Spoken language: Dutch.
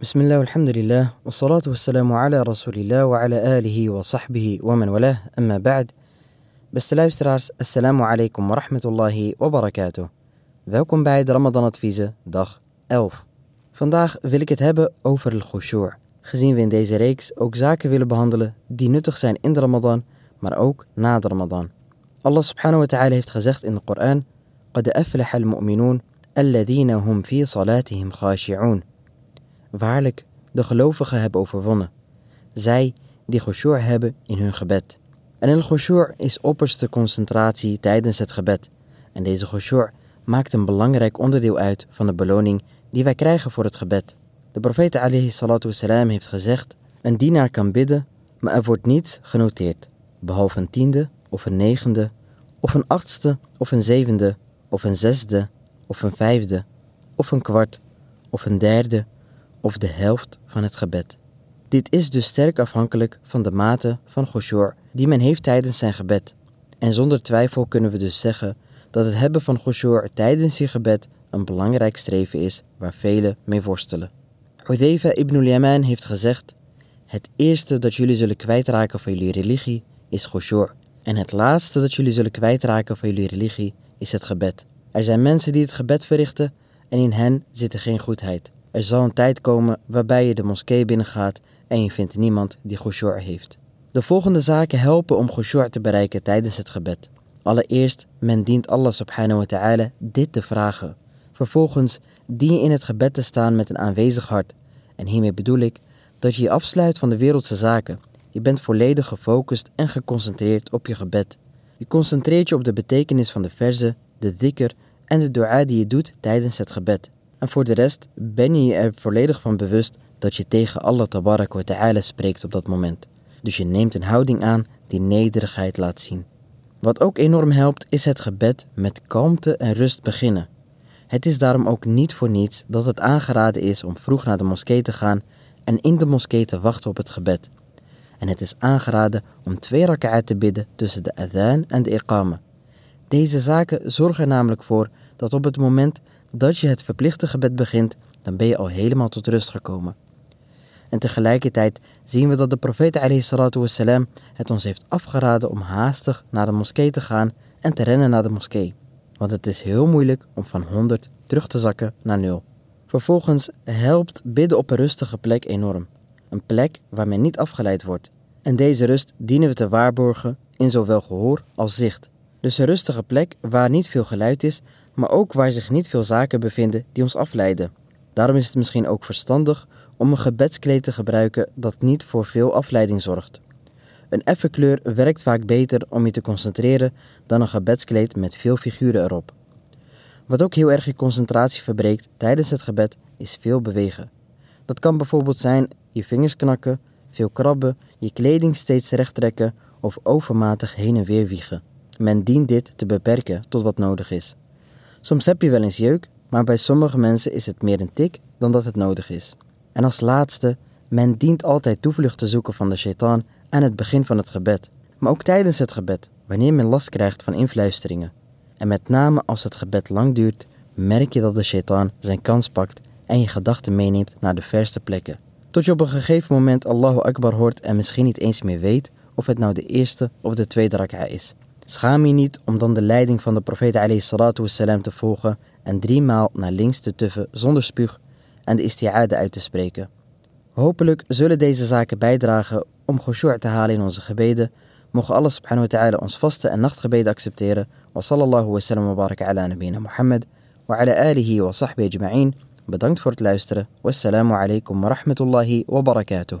بسم الله والحمد لله والصلاة والسلام على rasulillah wa ala alihi wa sahbihi wa man walah, amma ba'd. Beste luisteraars, assalamu alaikum wa rahmatullahi wa barakatuh. Welkom bij de Ramadan Adviezen, dag 11. Vandaag wil ik het hebben over al khushu', gezien we in deze reeks ook zaken willen behandelen die nuttig zijn in de Ramadan, maar ook na de Ramadan. Allah subhanahu wa ta'ala heeft gezegd in de Koran, قَدْ أَفْلَحَ الْمُؤْمِنُونَ الَّذِينَ هُمْ فِي صَلَاتِهِمْ خَاشِعُونَ Waarlijk, de gelovigen hebben overwonnen. Zij die khushu' hebben in hun gebed. En een khushu' is opperste concentratie tijdens het gebed. En deze khushu' maakt een belangrijk onderdeel uit van de beloning die wij krijgen voor het gebed. De profeet alayhi salatu wasalam heeft gezegd, een dienaar kan bidden, maar er wordt niets genoteerd. Behalve een tiende, of een negende, of een achtste, of een zevende, of een zesde, of een vijfde, of een kwart, of een derde, of de helft van het gebed. Dit is dus sterk afhankelijk van de mate van khushu' die men heeft tijdens zijn gebed. En zonder twijfel kunnen we dus zeggen dat het hebben van khushu' tijdens je gebed een belangrijk streven is waar velen mee worstelen. Hudayfa ibn al-Yaman heeft gezegd: Het eerste dat jullie zullen kwijtraken van jullie religie is khushu'. En het laatste dat jullie zullen kwijtraken van jullie religie is het gebed. Er zijn mensen die het gebed verrichten en in hen zit geen goedheid. Er zal een tijd komen waarbij je de moskee binnengaat en je vindt niemand die khushu' heeft. De volgende zaken helpen om khushu' te bereiken tijdens het gebed. Allereerst, men dient Allah subhanahu wa ta'ala dit te vragen. Vervolgens dien in het gebed te staan met een aanwezig hart. En hiermee bedoel ik dat je je afsluit van de wereldse zaken. Je bent volledig gefocust en geconcentreerd op je gebed. Je concentreert je op de betekenis van de verzen, de dhikr en de dua die je doet tijdens het gebed. En voor de rest ben je er volledig van bewust dat je tegen Allah tabarak wa ta'ala spreekt op dat moment. Dus je neemt een houding aan die nederigheid laat zien. Wat ook enorm helpt is het gebed met kalmte en rust beginnen. Het is daarom ook niet voor niets dat het aangeraden is om vroeg naar de moskee te gaan en in de moskee te wachten op het gebed. En het is aangeraden om twee raka'at te bidden tussen de adhan en de iqama. Deze zaken zorgen namelijk voor dat op het moment dat je het verplichte gebed begint, dan ben je al helemaal tot rust gekomen. En tegelijkertijd zien we dat de profeet wassalam, het ons heeft afgeraden om haastig naar de moskee te gaan en te rennen naar de moskee. Want het is heel moeilijk om van 100 terug te zakken naar 0. Vervolgens helpt bidden op een rustige plek enorm. Een plek waar men niet afgeleid wordt. En deze rust dienen we te waarborgen in zowel gehoor als zicht. Dus een rustige plek waar niet veel geluid is, maar ook waar zich niet veel zaken bevinden die ons afleiden. Daarom is het misschien ook verstandig om een gebedskleed te gebruiken dat niet voor veel afleiding zorgt. Een effen kleur werkt vaak beter om je te concentreren dan een gebedskleed met veel figuren erop. Wat ook heel erg je concentratie verbreekt tijdens het gebed is veel bewegen. Dat kan bijvoorbeeld zijn je vingers knakken, veel krabben, je kleding steeds recht trekken of overmatig heen en weer wiegen. Men dient dit te beperken tot wat nodig is. Soms heb je wel eens jeuk, maar bij sommige mensen is het meer een tik dan dat het nodig is. En als laatste, men dient altijd toevlucht te zoeken van de shaitaan aan het begin van het gebed, maar ook tijdens het gebed, wanneer men last krijgt van influisteringen. En met name als het gebed lang duurt, merk je dat de shaitaan zijn kans pakt en je gedachten meeneemt naar de verste plekken. Tot je op een gegeven moment Allahu Akbar hoort en misschien niet eens meer weet of het nou de eerste of de tweede rak'a is. Schaam je niet om dan de leiding van de profeet wassalam, te volgen en driemaal naar links te tuffen zonder spuug en de isti'ade uit te spreken. Hopelijk zullen deze zaken bijdragen om khushu' te halen in onze gebeden. Mogen Allah subhanahu wa ta'ala ons vaste en nachtgebeden accepteren. Wa sallallahu wa sallam wa baraka ala nabina Muhammad wa ala alihi wa sahbihi ajma'in. Bedankt voor het luisteren. Wassalamu alaikum wa rahmatullahi wa barakatuh.